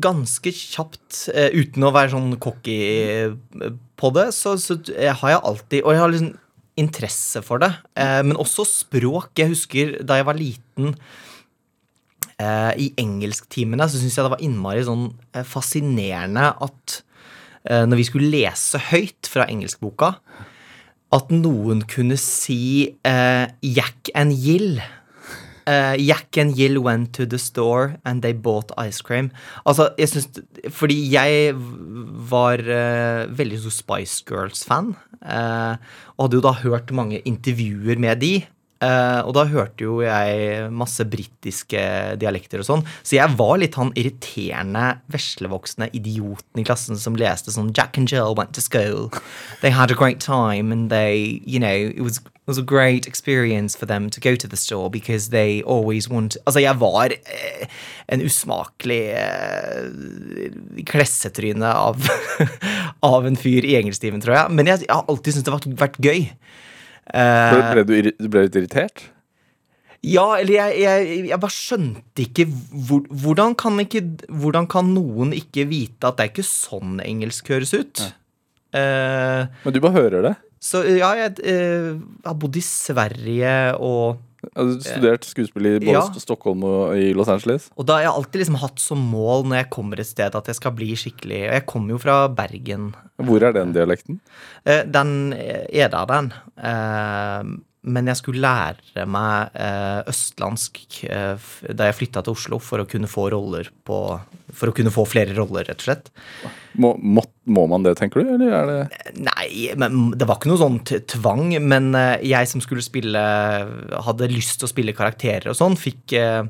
ganske kjapt, eh, uten å være sånn cocky eh, på det, så, så jeg har jeg alltid Og jeg har liksom interesse for det. Eh, men også språk. Jeg husker da jeg var liten eh, i engelsktimene, så syntes jeg det var innmari sånn eh, fascinerende at eh, når vi skulle lese høyt fra engelskboka, at noen kunne si uh, Jack and Jill. Uh, Jack and Jill went to the store and they bought ice cream. Altså, jeg synes, Fordi jeg var uh, veldig så Spice Girls-fan. Uh, og hadde jo da hørt mange intervjuer med de. Eh, og da hørte jo jeg masse britiske dialekter og sånn. Så jeg var litt han irriterende, veslevoksne idioten i klassen som leste sånn Jack and Jill went to school. They had a great time and they, you know, it was was a great experience for them to go to the store because they always want Altså, jeg var eh, en usmakelig eh, klessetryne av, (laughs) av en fyr i engelsktimen, tror jeg. Men jeg, jeg har alltid syntes det har vært, vært gøy. Eh, Ble, ble, du, du ble litt irritert? ja, eller jeg, jeg, jeg bare skjønte ikke hvor, hvordan, kan ikke hvordan kan noen ikke vite at det er ikke sånn engelsk høres ut? Uh, Men du bare hører det? så ja, jeg uh, har bodd i Sverige og Altså, du studert skuespill i både Ja. Stockholm og i Los Angeles? Og da har jeg alltid liksom hatt som mål når jeg kommer et sted, at jeg skal bli skikkelig Og jeg kommer jo fra Bergen. Hvor er den dialekten? Eh, Den er der, den. Eh, Men jeg skulle lære meg eh, østlandsk eh, da jeg flytta til Oslo, for å kunne få roller på For å kunne få flere roller, rett og slett. Må, må, må man det, tenker du? Eller er det Nei, men det var ikke noe sånn tvang, men eh, jeg som skulle spille Hadde lyst til å spille karakterer og sånn, fikk eh,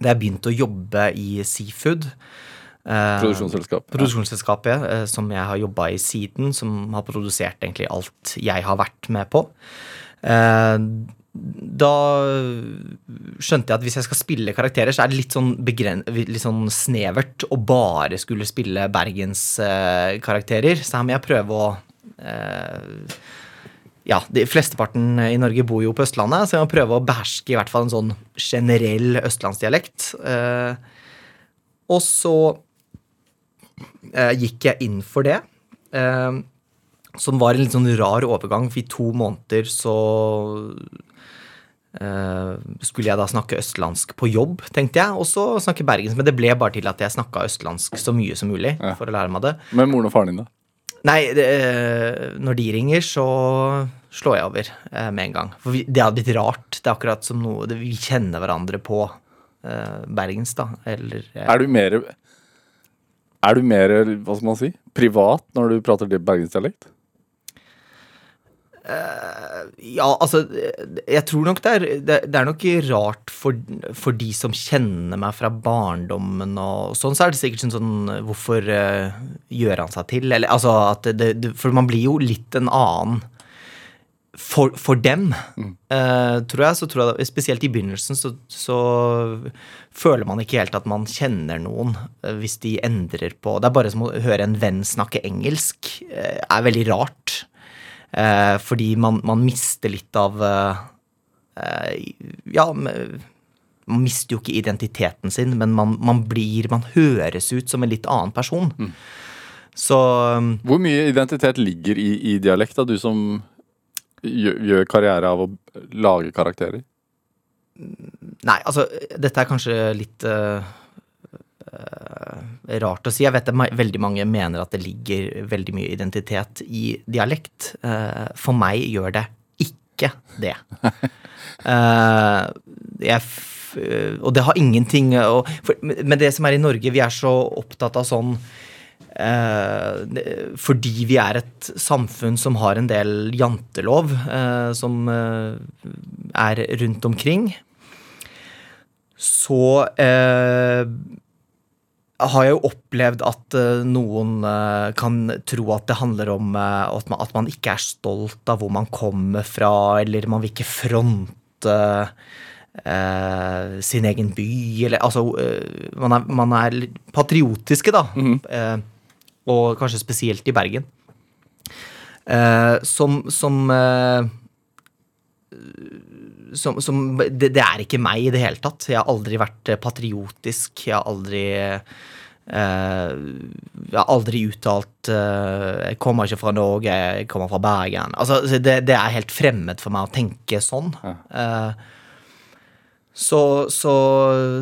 Da jeg begynte å jobbe i Seafood eh, produksjonsselskap? Produksjonsselskapet eh, som jeg har jobba i siden, som har produsert egentlig alt jeg har vært med på. Eh, da skjønte jeg at hvis jeg skal spille karakterer, så er det litt sånn, litt sånn snevert å bare skulle spille bergenskarakterer. så her må jeg prøve å eh, ja, de Flesteparten i Norge bor jo på Østlandet, så jeg må prøve å beherske i hvert fall en sånn generell østlandsdialekt. Eh, og så eh, gikk jeg inn for det. Som var en litt sånn rar overgang, for i to måneder så Uh, skulle jeg da snakke østlandsk på jobb, tenkte jeg, og så snakke bergensk. Men det ble bare til at jeg snakka østlandsk så mye som mulig Ja. for å lære meg det. Med moren og faren din, da? Nei, det, uh, når de ringer, så slår jeg over uh, med en gang. For vi, det hadde blitt rart. Det er akkurat som noe det, Vi kjenner hverandre på bergensk, bergens, da. Eller Er du mer Er du mer, hva skal man si, privat når du prater bergensdialekt? Ja, altså Jeg tror nok det er, det, det er nok rart for, for de som kjenner meg fra barndommen og sånn, så er det sikkert sånn sånn Hvorfor uh, gjør han seg til? Eller altså at det, det For man blir jo litt en annen for, for dem, eh, tror jeg. Så tror jeg Spesielt i begynnelsen så, så føler man ikke helt at man kjenner noen uh, hvis de endrer på Det er bare som å høre en venn snakke engelsk. eh, er veldig rart. Eh, fordi man, man mister litt av eh, Ja, man mister jo ikke identiteten sin, men man, man blir Man høres ut som en litt annen person. Så um, Hvor mye identitet ligger i, i dialekt, da, du som gjør, gjør karriere av å lage karakterer? Nei, altså, dette er kanskje litt eh, rart å si. Jeg vet at veldig mange mener at det ligger veldig mye identitet i dialekt. Eh, for meg gjør det ikke det. (laughs) Eh, jeg og det har ingenting for, Men det som er i Norge, vi er så opptatt av sånn Eh, fordi vi er et samfunn som har en del jantelov eh, som eh, er rundt omkring, så eh, har jeg jo opplevd at eh, noen eh, kan tro at det handler om eh, at, man, at man ikke er stolt av hvor man kommer fra, eller man vil ikke fronte eh, sin egen by, eller altså man, er, man er patriotiske, da. Eh, og kanskje spesielt i Bergen. Eh, som som som, som det, det er ikke meg i det hele tatt. Jeg har aldri vært eh, patriotisk. Jeg har aldri eh, Jeg har aldri uttalt eh, 'Jeg kommer ikke fra Norge, jeg kommer fra Bergen'. Altså, det, det er helt fremmed for meg å tenke sånn. Eh, så, så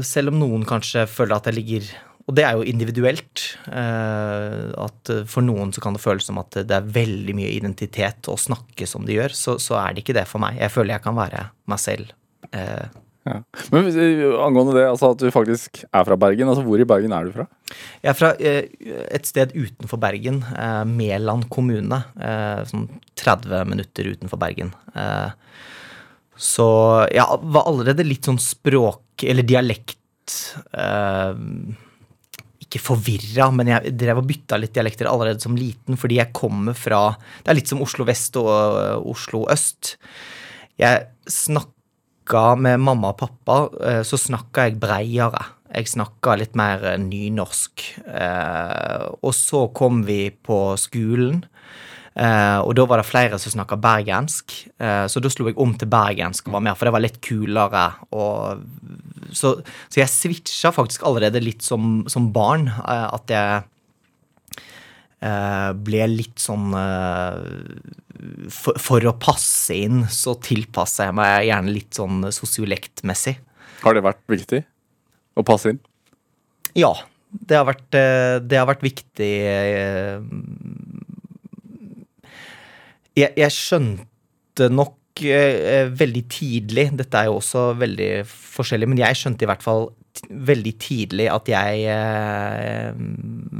selv om noen kanskje føler at jeg ligger Og det er jo individuelt. eh, at eh, for noen så kan det føles som at det er veldig mye identitet å snakke som de gjør. Så, så er det ikke det for meg. Jeg føler jeg kan være meg selv. Eh, Ja. Men angående det, altså at du faktisk er fra Bergen, altså hvor i Bergen er du fra? Jeg er fra et sted utenfor Bergen, Meland kommune. Sånn 30 minutter utenfor Bergen. Så jeg var allerede litt sånn språk- eller dialekt Ikke forvirra, men jeg drev og bytta litt dialekter allerede som liten, fordi jeg kommer fra Det er litt som Oslo vest og uh, Oslo øst. Jeg snakka med mamma og pappa, uh, så snakka jeg breiere. Jeg snakka litt mer eh, nynorsk. Uh, og så kom vi på skolen, eh, og da var det flere som snakka bergensk. Eh, så da slo jeg om til bergensk og var med, for det var litt kulere. Og, så, så jeg switcha faktisk allerede litt som, som barn. eh, at jeg eh, ble litt sånn eh, for, for å passe inn, så tilpasser jeg meg gjerne litt sånn sosiolektmessig. Har det vært viktig å passe inn? Ja, det har vært, eh, det har vært viktig jeg, jeg skjønte nok eh, veldig tidlig Dette er jo også veldig forskjellig, men jeg skjønte i hvert fall veldig tidlig at jeg eh,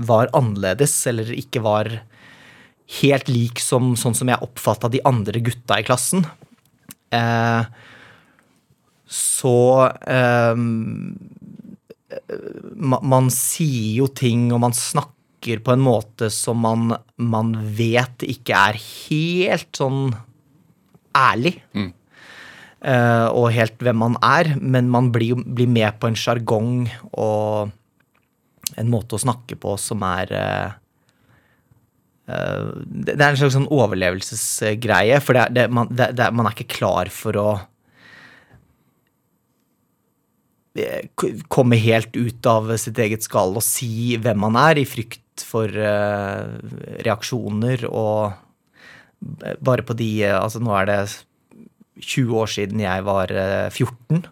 var annerledes, eller ikke var helt lik som sånn som jeg oppfatta de andre gutta i klassen. Eh, så eh, ma- man sier jo ting, og man snakker på en måte som man, man vet ikke er helt sånn ærlig. Eh, og helt hvem man er, men man blir, blir med på en sjargong og en måte å snakke på som er uh, uh, Det det er en slags sånn overlevelsesgreie, for det det, man, man er ikke klar for å komme helt ut av sitt eget skall og si hvem man er, i frykt for eh, reaksjoner og bare på de eh, Altså, nå er det 20 år siden jeg var eh, 14.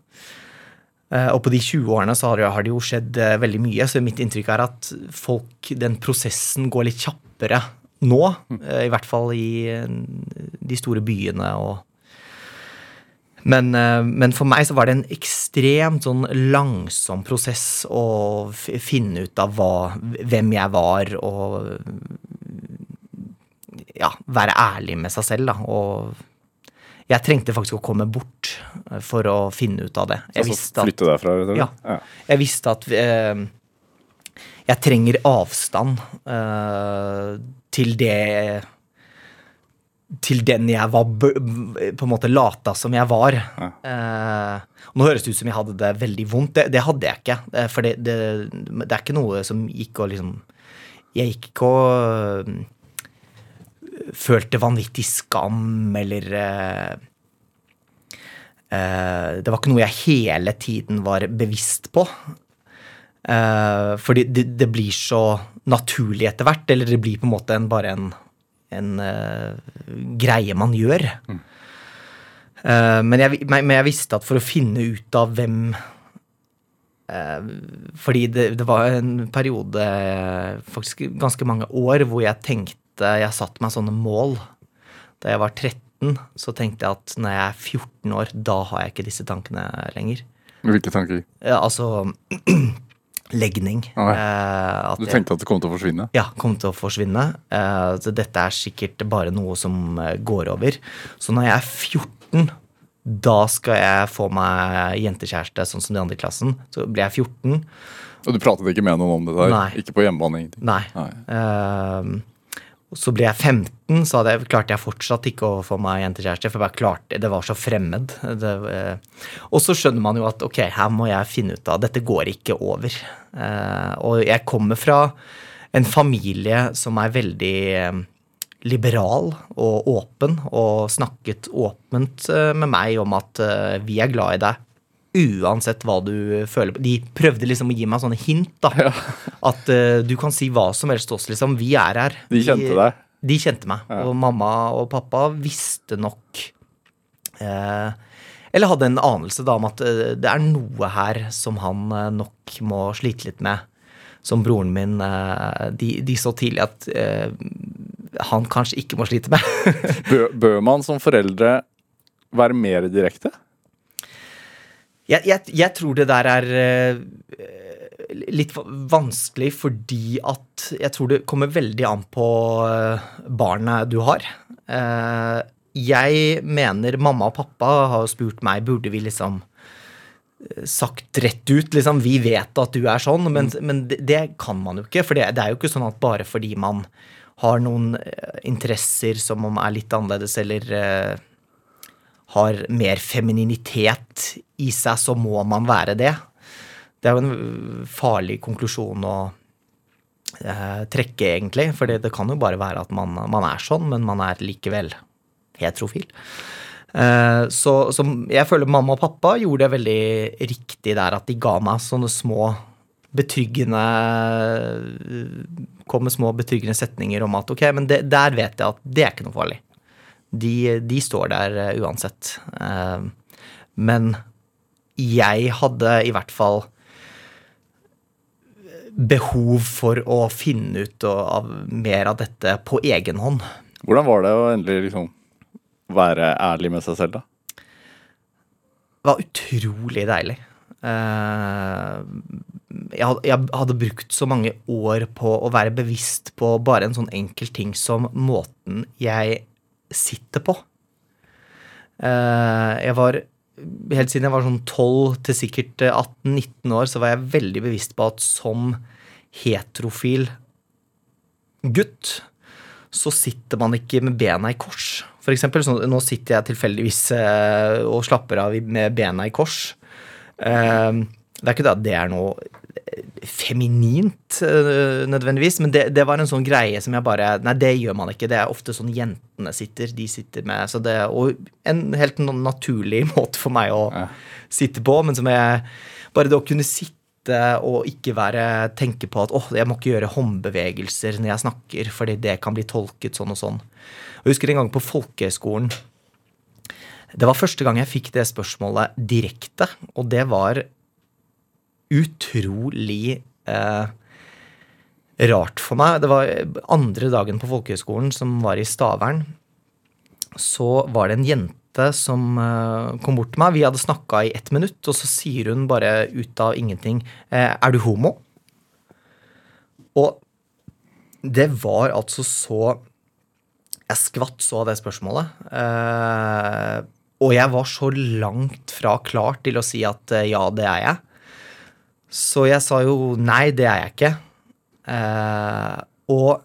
Eh, Og på de 20 årene så har det, jo skjedd veldig mye, så mitt inntrykk er at folk, den prosessen går litt kjappere nå. eh, I hvert fall i de store byene og men, eh, men for meg så var det en ekstremt sånn langsom prosess å finne ut av hva, hvem jeg var, og ja, være ærlig med seg selv, da. Og jeg trengte faktisk å komme bort eh, for å finne ut av det. Jeg Altså flytte derfra? Ja. Ja. jeg visste at eh, jeg trenger avstand eh, til det Til den jeg var på en måte lata som jeg var. Eh, nå høres det ut som jeg hadde det veldig vondt. Det, det hadde jeg ikke. eh, For det, det, det er ikke noe som gikk og liksom Jeg gikk ikke og eh, følte vanvittig skam eller eh, eh, Det var ikke noe jeg hele tiden var bevisst på. Eh, fordi det, det blir så naturlig etter hvert, eller det blir på en måte en, bare en, en uh, greie man gjør. Eh, men, jeg, men men jeg visste at for å finne ut av hvem uh, Fordi det, det var en periode, faktisk ganske mange år, hvor jeg tenkte Jeg satte meg sånne mål. Da jeg var 13, så tenkte jeg at når jeg er 14 år, da har jeg ikke disse tankene lenger. Hvilke tanker? Ja, altså (clears throat) legning. Eh, Du tenkte at det kom til å forsvinne? ja, kom til å forsvinne. Eh, så dette er sikkert bare noe som eh, går over. Så når jeg er 14, da skal jeg få meg jentekjæreste, sånn som de andre i klassen. Så blir jeg 14. Og du pratet ikke med noen om det der? Nei. Ikke på hjemmebane? ingenting? Nei. Nei. Eh, så ble jeg 15, så jeg, klarte jeg fortsatt ikke å få meg jentekjæreste. For klarte, det var så fremmed. Det, eh, og så skjønner man jo at ok, her må jeg finne ut av Dette går ikke over. Eh, og jeg kommer fra en familie som er veldig eh, liberal og åpen, og snakket åpent med meg om at vi er glad i deg. Uansett hva du føler på. De prøvde liksom å gi meg sånne hint. da At uh, du kan si hva som helst til oss, liksom. Vi er her. De kjente deg? De kjente meg. Ja. Og mamma og pappa visste nok eh, Eller hadde en anelse da om at eh, det er noe her som han nok må slite litt med. Som broren min de, de så tidlig at han kanskje ikke må slite med. (laughs) Bør, bør man som foreldre være mer direkte? Jeg, jeg, jeg tror det der er eh, litt vanskelig fordi at jeg tror det kommer veldig an på eh, barnet du har. Eh, jeg mener mamma og pappa har spurt meg burde vi liksom sagt rett ut liksom, Vi vet at du er sånn, men, men det, det kan man jo ikke. For det, det er jo ikke sånn at bare fordi man har noen interesser som om er litt annerledes, eller har mer femininitet i seg, så må man være det. Det er jo en farlig konklusjon å eh, trekke, egentlig. For det kan jo bare være at man, man er sånn, men man er likevel heterofil. Eh, så, så jeg føler mamma og pappa gjorde det veldig riktig der, at de ga meg sånne små betryggende Kom med små betryggende setninger om at ok, men det, der vet jeg at det er ikke noe farlig. De, de står der eh, uansett. Eh, men jeg hadde i hvert fall behov for å finne ut av mer av dette på egen hånd. Hvordan var det å endelig liksom være ærlig med seg selv, da? Det var utrolig deilig. Eh, jeg hadde brukt så mange år på å være bevisst på bare en sånn enkel ting som måten jeg sitter på. Eh, Jeg var Helt siden jeg var sånn 12 til sikkert 18-19 år, så var jeg veldig bevisst på at som heterofil gutt så sitter man ikke med bena i kors. For eksempel, så nå sitter jeg tilfeldigvis eh, og slapper av med bena i kors. Eh, det er ikke det at det er noe eh, feminint eh, nødvendigvis, men det, det var en sånn greie som jeg bare Nei, det gjør man ikke. Det er ofte sånn jentene sitter. De sitter med så det, Og en helt naturlig (laughs) måte for meg å Ja. sitte på, men som jeg Bare det å kunne sitte og ikke være tenke på at åh, jeg må ikke gjøre håndbevegelser når jeg snakker, fordi det kan bli tolket sånn og sånn. Og Jeg husker en gang på folkehøyskolen. Det var første gang jeg fikk det spørsmålet direkte, og det var utrolig eh, rart for meg. Det var andre dagen på folkehøyskolen, som var i Stavern. Så var det en jente som eh, kom bort til meg. Vi hadde snakka i ett minutt, og så sier hun bare ut av ingenting eh, Er du homo? Og det var altså så Jeg skvatt så av det spørsmålet. Eh, og jeg var så langt fra klar til å si at eh, ja, det er jeg. Så jeg sa jo nei, det er jeg ikke. Eh, og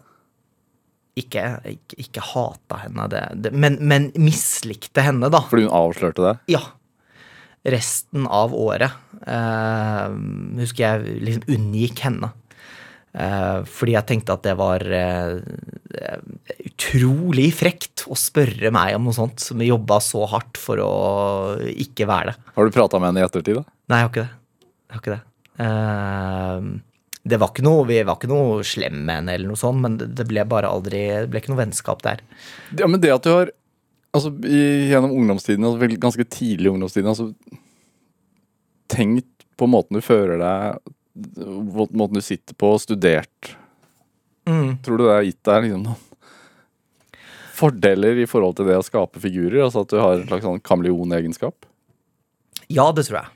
ikke, ikke, ikke hata henne, det, det, men, men mislikte henne, da. Fordi hun avslørte det? Ja. Resten av året eh, husker jeg liksom unngikk henne. Eh, fordi jeg tenkte at det var eh, utrolig frekt å spørre meg om noe sånt, som jobba så hardt for å ikke være det. Har du prata med henne i ettertid, da? Nei, jeg har ikke det. Jeg har ikke det. Eh, det var ikke noe, vi var ikke noe slemme med henne, eller noe sånt, men det, ble bare aldri Det ble ikke noe vennskap der. Ja, men det at du har altså, gjennom ungdomstiden, altså, ganske tidlig ungdomstiden, altså, tenkt på måten du fører deg, må- måten du sitter på, studert Tror du det har gitt deg liksom, noen fordeler i forhold til det å skape figurer? Altså at du har en slags sånn kameleonegenskap? Ja, det tror jeg.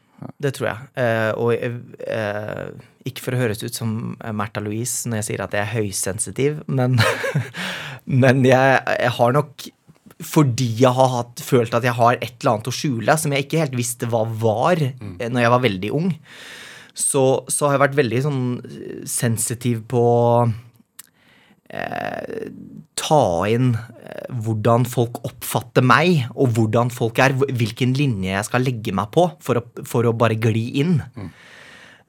Det tror jeg. Eh, og eh, ikke for å høres ut som Märtha Louise når jeg sier at jeg er høysensitiv, men, (laughs) men jeg, jeg har nok fordi jeg har hatt, følt at jeg har et eller annet å skjule som jeg ikke helt visste hva var mm. når jeg var veldig ung, så, så har jeg vært veldig sånn eh, sensitiv på eh, ta inn eh, hvordan folk oppfatter meg, og hvordan folk er, hvilken linje jeg skal legge meg på for å, for å bare gli inn.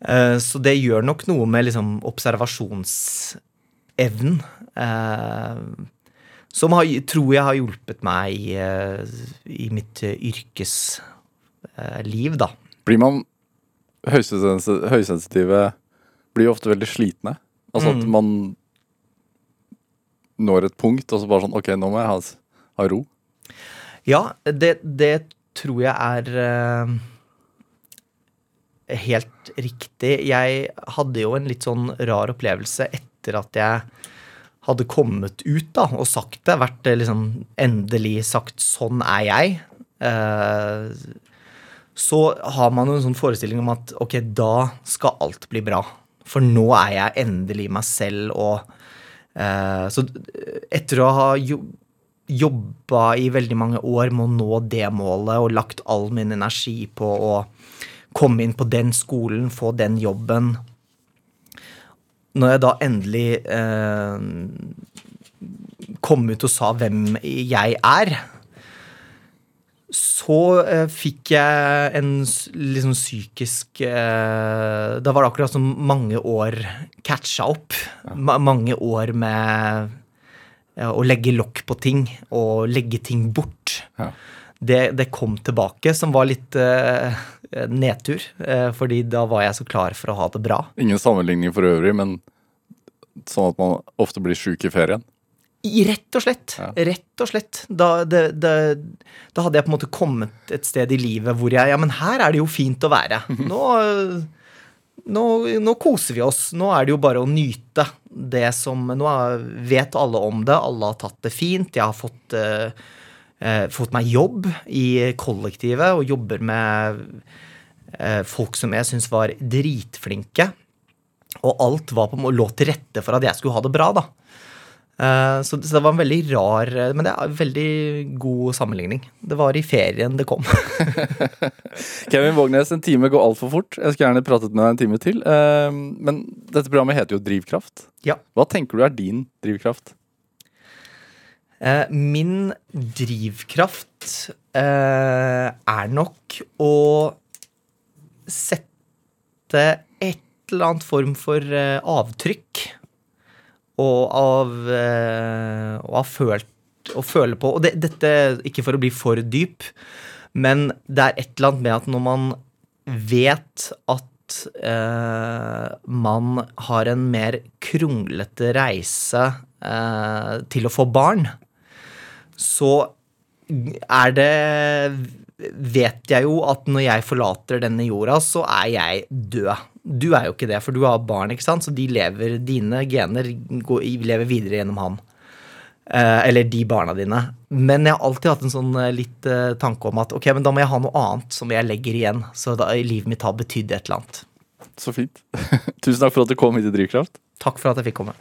Eh, så det gjør nok noe med liksom observasjonsevnen. Eh, som har, tror jeg har hjulpet meg i, eh, i mitt eh, yrkesliv, da. Blir man høysensitive, blir ofte veldig slitne. Altså at man når et punkt, og så bare sånn Ok, nå må jeg ha, ha ro. Ja, det, det tror jeg er uh, helt riktig. Jeg hadde jo en litt sånn rar opplevelse etter at jeg hadde kommet ut da, og sagt det. Vært eh, liksom endelig sagt 'sånn er jeg'. Eh, så har man jo en sånn forestilling om at ok, da skal alt bli bra. For nå er jeg endelig meg selv og Så etter å ha jo, jobba i veldig mange år med å nå det målet og lagt all min energi på å komme inn på den skolen, få den jobben Når jeg da endelig eh, kom ut og sa hvem jeg er, så eh, fikk jeg en liksom psykisk eh, Da var det akkurat som mange år catcha opp. Ma mange år med ja, å legge lokk på ting og legge ting bort. Ja. Det, det kom tilbake, som var litt eh, nedtur. Eh, fordi da var jeg så klar for å ha det bra. Ingen sammenligning for øvrig, men sånn at man ofte blir sjuk i ferien. I- Rett og slett. Ja. Rett og slett. Da, det, det, da hadde jeg på en måte kommet et sted i livet hvor jeg Ja, men her er det jo fint å være. Nå, nå, nå koser vi oss. Nå er det jo bare å nyte det som Nå vet alle om det. Alle har tatt det fint. Jeg har fått, eh, eh, fått meg jobb i kollektivet og jobber med eh, folk som jeg syns var dritflinke. Og alt var på, lå til rette for at jeg skulle ha det bra, da. Eh, Så det, var en veldig rar Men det er en veldig god sammenligning. Det var i ferien det kom. (laughs) Kevin Vågnes, en time går altfor fort. Jeg skulle gjerne pratet med deg en time til. Eh, Men dette programmet heter jo Drivkraft. Ja. Hva tenker du er din drivkraft? Eh, Min drivkraft er nok å sette et eller annet form for avtrykk. Og av eh, Og har følt og føle på Og det, dette ikke for å bli for dyp, men det er et eller annet med at når man vet at eh, man har en mer kronglete reise eh, til å få barn, så er det Vet jeg jo at når jeg forlater denne jorda, så er jeg død. Du er jo ikke det, for du har barn, ikke sant? så de lever, dine gener går, lever videre gjennom han. Eh, eller de barna dine. Men jeg har alltid hatt en sånn eh, litt eh, tanke om at ok, men da må jeg ha noe annet som jeg legger igjen. Så da livet mitt har betydd et eller annet. Så fint. (laughs) Tusen takk for at du kom hit i Drivkraft. Takk for at jeg fikk komme.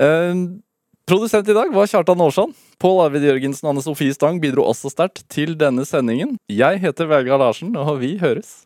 Eh, produsent i dag var Kjartan Aarsand. Pål Arvid Jørgensen og Anne Sofie Stang bidro også sterkt til denne sendingen. Jeg heter Vegard Larsen, og vi høres.